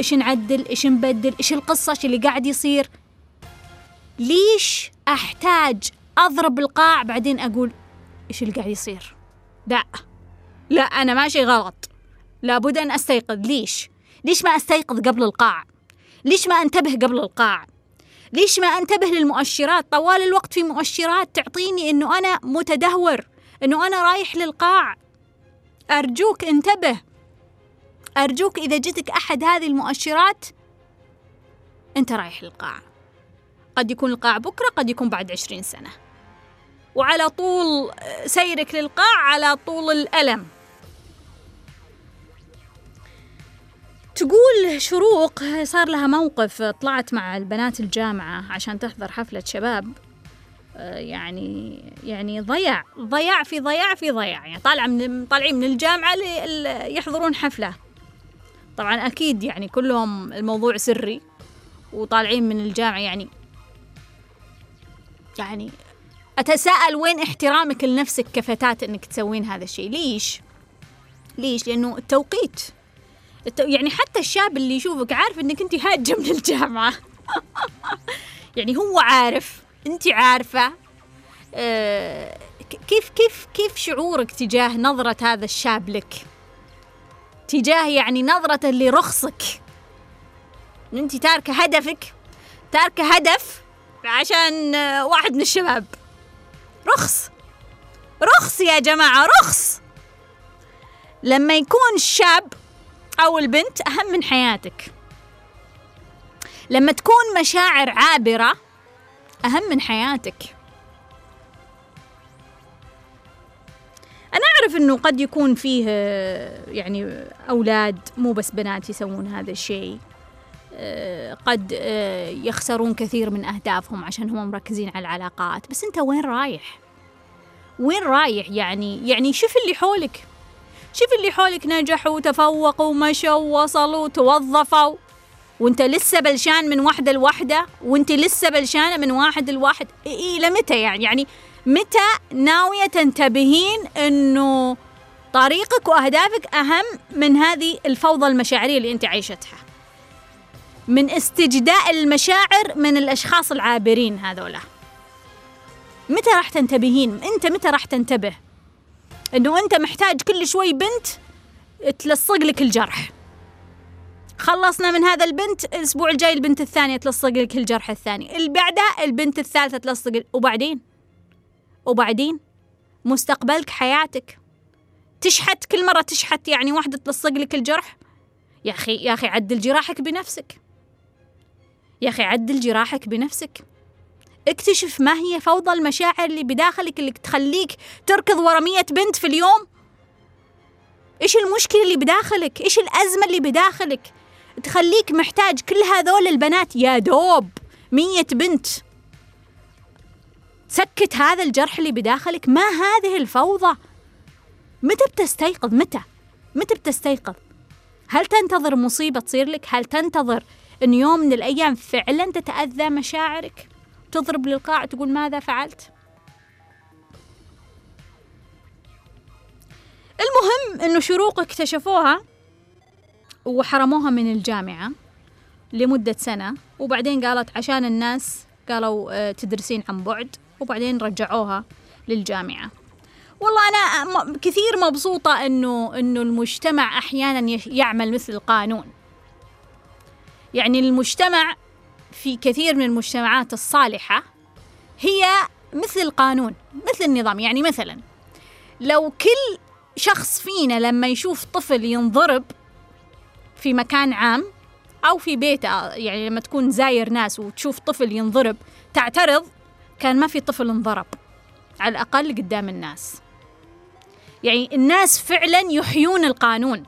إيش نعدل إيش نبدل إيش القصة إيش اللي قاعد يصير؟ ليش أحتاج أضرب القاع بعدين أقول إيش اللي قاعد يصير؟ لا لا أنا ماشي غلط. لابد أن أستيقظ. ليش؟ ليش ما أستيقظ قبل القاع؟ ليش ما أنتبه قبل القاع؟ ليش ما أنتبه للمؤشرات؟ طوال الوقت في مؤشرات تعطيني إنه أنا متدهور إنه أنا رايح للقاع. أرجوك انتبه. أرجوك إذا جتك أحد هذه المؤشرات أنت رايح للقاع قد يكون القاع بكرة قد يكون بعد عشرين سنة. وعلى طول سيرك للقاع على طول الألم. تقول شروق صار لها موقف طلعت مع البنات الجامعة عشان تحضر حفلة شباب. يعني يعني ضياع ضياع في ضياع في ضياع يعني طالعة من طالعين من الجامعة يحضرون حفلة. طبعا أكيد يعني كلهم الموضوع سري وطالعين من الجامعة يعني يعني أتساءل وين احترامك لنفسك كفتاة إنك تسوين هذا الشيء ليش؟ ليش؟ لأنه التوقيت التو... يعني حتى الشاب اللي يشوفك عارف إنك أنت هاجة من الجامعة يعني هو عارف أنت عارفة آه كيف كيف كيف شعورك تجاه نظرة هذا الشاب لك؟ تجاه يعني نظرة لرخصك. انت تاركة هدفك تاركة هدف عشان واحد من الشباب. رخص. رخص يا جماعة رخص. لما يكون الشاب أو البنت أهم من حياتك. لما تكون مشاعر عابرة أهم من حياتك. أنا أعرف إنه قد يكون فيه يعني أولاد مو بس بنات يسوون هذا الشيء. آه، قد آه، يخسرون كثير من أهدافهم عشان هم مركزين على العلاقات. بس أنت وين رايح؟ وين رايح يعني؟ يعني شوف اللي حولك. شوف اللي حولك نجحوا وتفوقوا ومشوا ووصلوا وتوظفوا وأنت لسه بلشان من واحدة لواحدة وأنت لسه بلشانة من واحد لواحد. إيه لمتى يعني؟ يعني متى ناوية تنتبهين أنه طريقك وأهدافك أهم من هذه الفوضى المشاعرية اللي أنت عايشتها من استجداء المشاعر من الأشخاص العابرين هذولا. متى راح تنتبهين؟ أنت متى راح تنتبه؟ أنه أنت محتاج كل شوي بنت تلصق لك الجرح. خلصنا من هذا البنت الأسبوع الجاي البنت الثانية تلصق لك الجرح الثاني. اللي بعدها البنت الثالثة تلصق وبعدين؟ وبعدين مستقبلك حياتك. تشحت كل مرة تشحت يعني واحدة تلصق لك الجرح. يا أخي يا أخي عدل جراحك بنفسك. يا أخي عدل جراحك بنفسك. اكتشف ما هي فوضى المشاعر اللي بداخلك اللي تخليك تركض ورا مية بنت في اليوم. إيش المشكلة اللي بداخلك؟ إيش الأزمة اللي بداخلك؟ تخليك محتاج كل هذول البنات يا دوب مية بنت. سكت هذا الجرح اللي بداخلك ما هذه الفوضى؟ متى بتستيقظ؟ متى؟ متى بتستيقظ؟ هل تنتظر مصيبة تصير لك؟ هل تنتظر أن يوم من الأيام فعلا تتأذى مشاعرك؟ تضرب للقاع تقول ماذا فعلت؟ المهم أنه شروق اكتشفوها وحرموها من الجامعة لمدة سنة وبعدين قالت عشان الناس قالوا آه، تدرسين عن بعد. وبعدين رجعوها للجامعة. والله أنا كثير مبسوطة إنه إنه المجتمع أحيانا يعمل مثل القانون يعني المجتمع في كثير من المجتمعات الصالحة هي مثل القانون مثل النظام. يعني مثلا لو كل شخص فينا لما يشوف طفل ينضرب في مكان عام أو في بيت يعني لما تكون زاير ناس وتشوف طفل ينضرب تعترض كان ما في طفل انضرب على الأقل قدام الناس. يعني الناس فعلا يحيون القانون.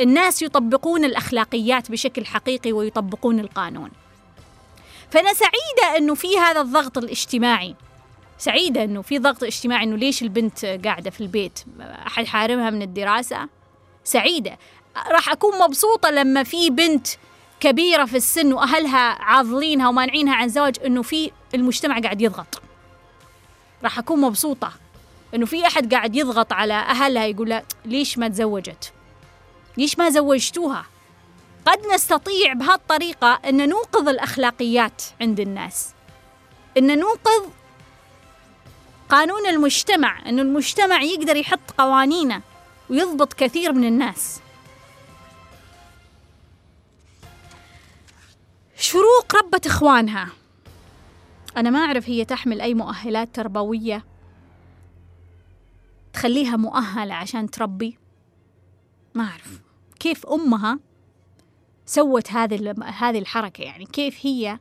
الناس يطبقون الأخلاقيات بشكل حقيقي ويطبقون القانون. فأنا سعيدة أنه في هذا الضغط الاجتماعي. سعيدة أنه في ضغط اجتماعي أنه ليش البنت قاعدة في البيت؟ أحد حارمها من الدراسة؟ سعيدة. راح أكون مبسوطة لما في بنت كبيرة في السن وأهلها عاضلينها ومانعينها عن زواج إنه في المجتمع قاعد يضغط. راح أكون مبسوطة إنه في أحد قاعد يضغط على أهلها يقول لها ليش ما تزوجت؟ ليش ما زوجتوها؟ قد نستطيع بهالطريقة أن نوقظ الأخلاقيات عند الناس. أن نوقظ قانون المجتمع أن المجتمع يقدر يحط قوانينه ويضبط كثير من الناس. شروق ربة إخوانها. أنا ما أعرف هي تحمل أي مؤهلات تربوية تخليها مؤهلة عشان تربي. ما أعرف. كيف أمها سوت هذه هذه الحركة يعني؟ كيف هي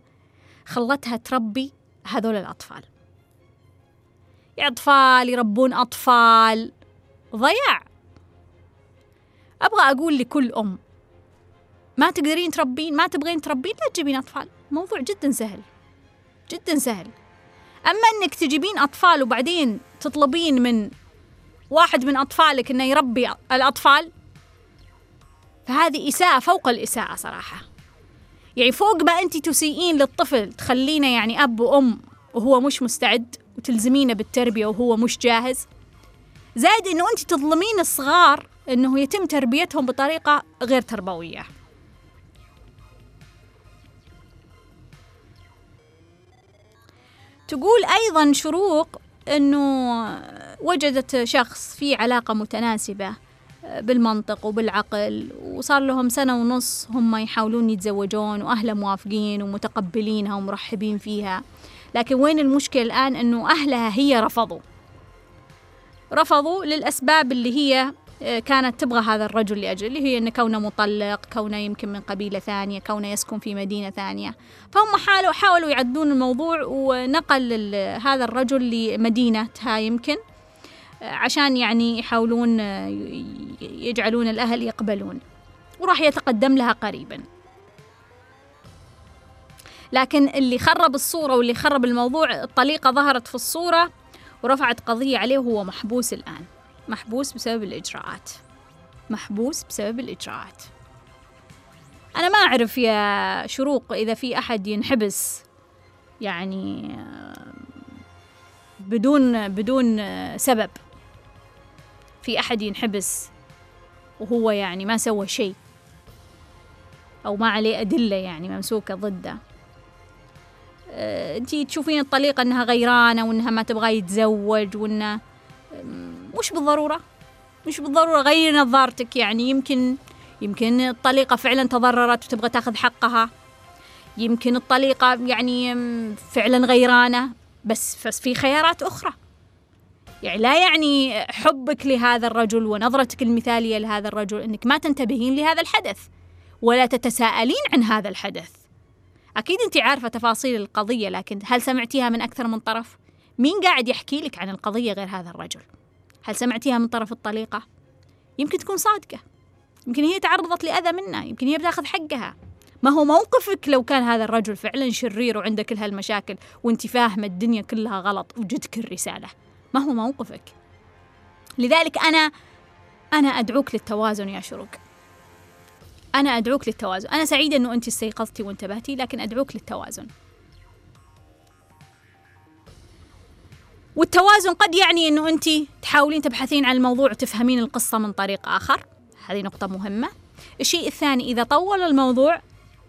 خلتها تربي هذول الأطفال؟ أطفال يربون أطفال. ضياع. أبغى أقول لكل أم ما تقدرين تربين ما تبغين تربين لا تجيبين أطفال. موضوع جدا سهل. جدا سهل. أما أنك تجيبين أطفال وبعدين تطلبين من واحد من أطفالك أنه يربي الأطفال فهذه إساءة فوق الإساءة صراحة. يعني فوق ما أنت تسيئين للطفل تخلينه يعني أب وأم وهو مش مستعد وتلزمينه بالتربية وهو مش جاهز. زائد أنه أنت تظلمين الصغار أنه يتم تربيتهم بطريقة غير تربوية. تقول أيضا شروق أنه وجدت شخص في علاقة متناسبة بالمنطق وبالعقل وصار لهم سنة ونص هم يحاولون يتزوجون وأهله موافقين ومتقبلينها ومرحبين فيها. لكن وين المشكلة الآن؟ أنه أهلها هي رفضوا. رفضوا للأسباب اللي هي كانت تبغى هذا الرجل لأجل اللي هي أنه كونه مطلق كونه يمكن من قبيلة ثانية كونه يسكن في مدينة ثانية. فهم حاولوا حاولوا يعدون الموضوع ونقل هذا الرجل لمدينتها يمكن عشان يعني يحاولون يجعلون الأهل يقبلون. وراح يتقدم لها قريبا. لكن اللي خرب الصورة واللي خرب الموضوع الطليقة ظهرت في الصورة ورفعت قضية عليه وهو محبوس الآن. محبوس بسبب الإجراءات. محبوس بسبب الإجراءات. أنا ما أعرف يا شروق إذا في أحد ينحبس يعني بدون بدون سبب. في أحد ينحبس وهو يعني ما سوى شيء. أو ما عليه أدلة يعني ممسوكة ضده. انتي تشوفين الطليقة إنها غيرانة وإنها ما تبغى يتزوج وإنه مش بالضرورة مش بالضرورة غير نظارتك يعني يمكن يمكن الطليقة فعلا تضررت وتبغى تاخذ حقها يمكن الطليقة يعني فعلا غيرانة بس بس في خيارات أخرى يعني لا يعني حبك لهذا الرجل ونظرتك المثالية لهذا الرجل أنك ما تنتبهين لهذا الحدث ولا تتساءلين عن هذا الحدث أكيد أنت عارفة تفاصيل القضية لكن هل سمعتيها من أكثر من طرف؟ مين قاعد يحكي لك عن القضية غير هذا الرجل؟ هل سمعتيها من طرف الطليقة؟ يمكن تكون صادقة. يمكن هي تعرضت لأذى منه يمكن هي بتاخذ حقها. ما هو موقفك لو كان هذا الرجل فعلا شرير وعنده كل هالمشاكل وأنت فاهمة الدنيا كلها غلط وجدك الرسالة. ما هو موقفك؟ لذلك أنا أنا أدعوك للتوازن يا شروق. أنا أدعوك للتوازن. أنا سعيدة أنه أنت استيقظتي وانتبهتي لكن أدعوك للتوازن. والتوازن قد يعني أنه أنت تحاولين تبحثين عن الموضوع وتفهمين القصة من طريق آخر. هذه نقطة مهمة. الشيء الثاني إذا طول الموضوع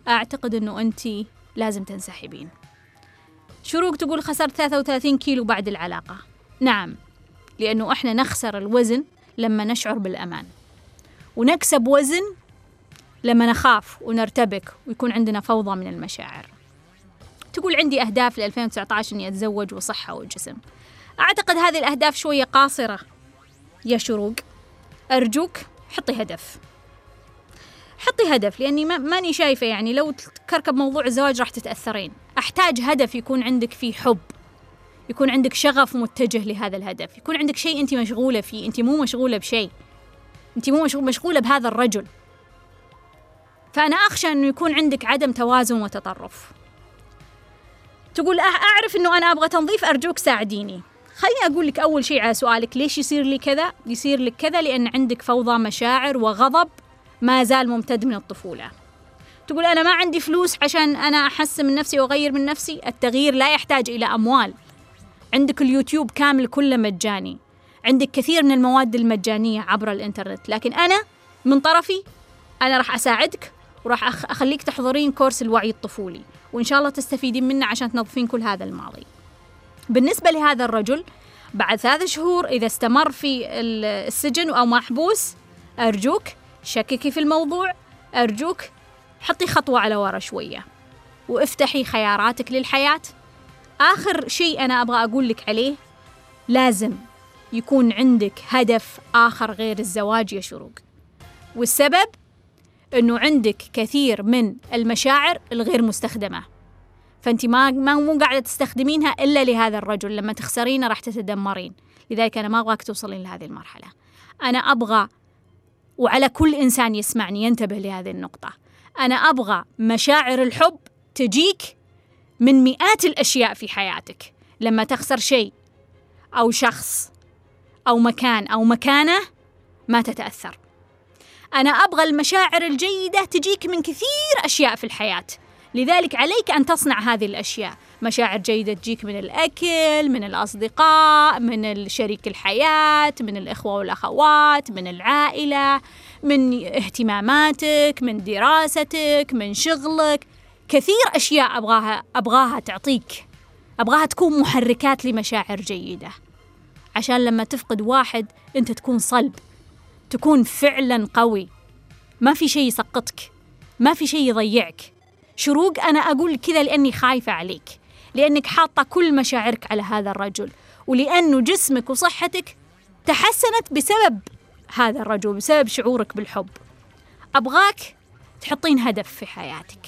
أعتقد أنه أنت لازم تنسحبين. شروق تقول خسرت 33 كيلو بعد العلاقة. نعم لأنه إحنا نخسر الوزن لما نشعر بالأمان. ونكسب وزن لما نخاف ونرتبك ويكون عندنا فوضى من المشاعر. تقول عندي أهداف ل 2019 إني أتزوج وصحة وجسم أعتقد هذه الأهداف شوية قاصرة. يا شروق أرجوك حطي هدف. حطي هدف لأني ما ماني شايفة يعني لو تكركب موضوع الزواج راح تتأثرين. أحتاج هدف يكون عندك فيه حب يكون عندك شغف متجه لهذا الهدف يكون عندك شيء أنت مشغولة فيه. أنت مو مشغولة بشيء أنت مو مشغولة بهذا الرجل. فأنا أخشى أنه يكون عندك عدم توازن وتطرف. تقول أعرف أنه أنا أبغى تنظيف أرجوك ساعديني. خليني أقول لك أول شيء على سؤالك ليش يصير لي كذا؟ يصير لك كذا لأن عندك فوضى مشاعر وغضب ما زال ممتد من الطفولة. تقول أنا ما عندي فلوس عشان أنا أحسن من نفسي وأغير من نفسي؟ التغيير لا يحتاج إلى أموال. عندك اليوتيوب كامل كله مجاني. عندك كثير من المواد المجانية عبر الإنترنت لكن أنا من طرفي أنا راح أساعدك وراح أخليك تحضرين كورس الوعي الطفولي وإن شاء الله تستفيدين منه عشان تنظفين كل هذا الماضي. بالنسبة لهذا الرجل بعد ثلاث شهور إذا استمر في السجن أو محبوس أرجوك شككي في الموضوع أرجوك حطي خطوة على ورا شوية وافتحي خياراتك للحياة. آخر شيء أنا أبغى أقول لك عليه لازم يكون عندك هدف آخر غير الزواج يا شروق. والسبب أنه عندك كثير من المشاعر الغير مستخدمة. فأنت ما ما مو قاعدة تستخدمينها إلا لهذا الرجل لما تخسرينه راح تتدمرين. لذلك أنا ما أبغاك توصلين لهذه المرحلة. أنا أبغى وعلى كل إنسان يسمعني ينتبه لهذه النقطة. أنا أبغى مشاعر الحب تجيك من مئات الأشياء في حياتك. لما تخسر شيء أو شخص أو مكان أو مكانة ما تتأثر. أنا أبغى المشاعر الجيدة تجيك من كثير أشياء في الحياة. لذلك عليك أن تصنع هذه الأشياء. مشاعر جيدة تجيك من الأكل من الأصدقاء من شريك الحياة من الإخوة والأخوات من العائلة من اهتماماتك من دراستك من شغلك. كثير أشياء أبغاها أبغاها تعطيك. أبغاها تكون محركات لمشاعر جيدة. عشان لما تفقد واحد أنت تكون صلب. تكون فعلا قوي. ما في شيء يسقطك. ما في شيء يضيعك. شروق أنا أقول كذا لأني خايفة عليك لأنك حاطة كل مشاعرك على هذا الرجل ولأنه جسمك وصحتك تحسنت بسبب هذا الرجل بسبب شعورك بالحب. أبغاك تحطين هدف في حياتك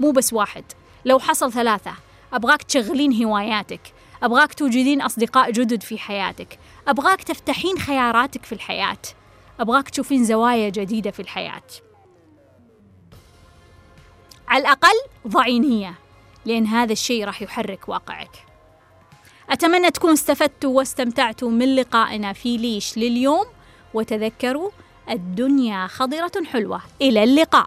مو بس واحد. لو حصل ثلاثة أبغاك تشغلين هواياتك أبغاك توجدين أصدقاء جدد في حياتك أبغاك تفتحين خياراتك في الحياة أبغاك تشوفين زوايا جديدة في الحياة. على الأقل ضعي نية لأن هذا الشيء راح يحرك واقعك. أتمنى تكون استفدتوا واستمتعتوا من لقائنا في ليش لليوم وتذكروا الدنيا خضرة حلوة. إلى اللقاء.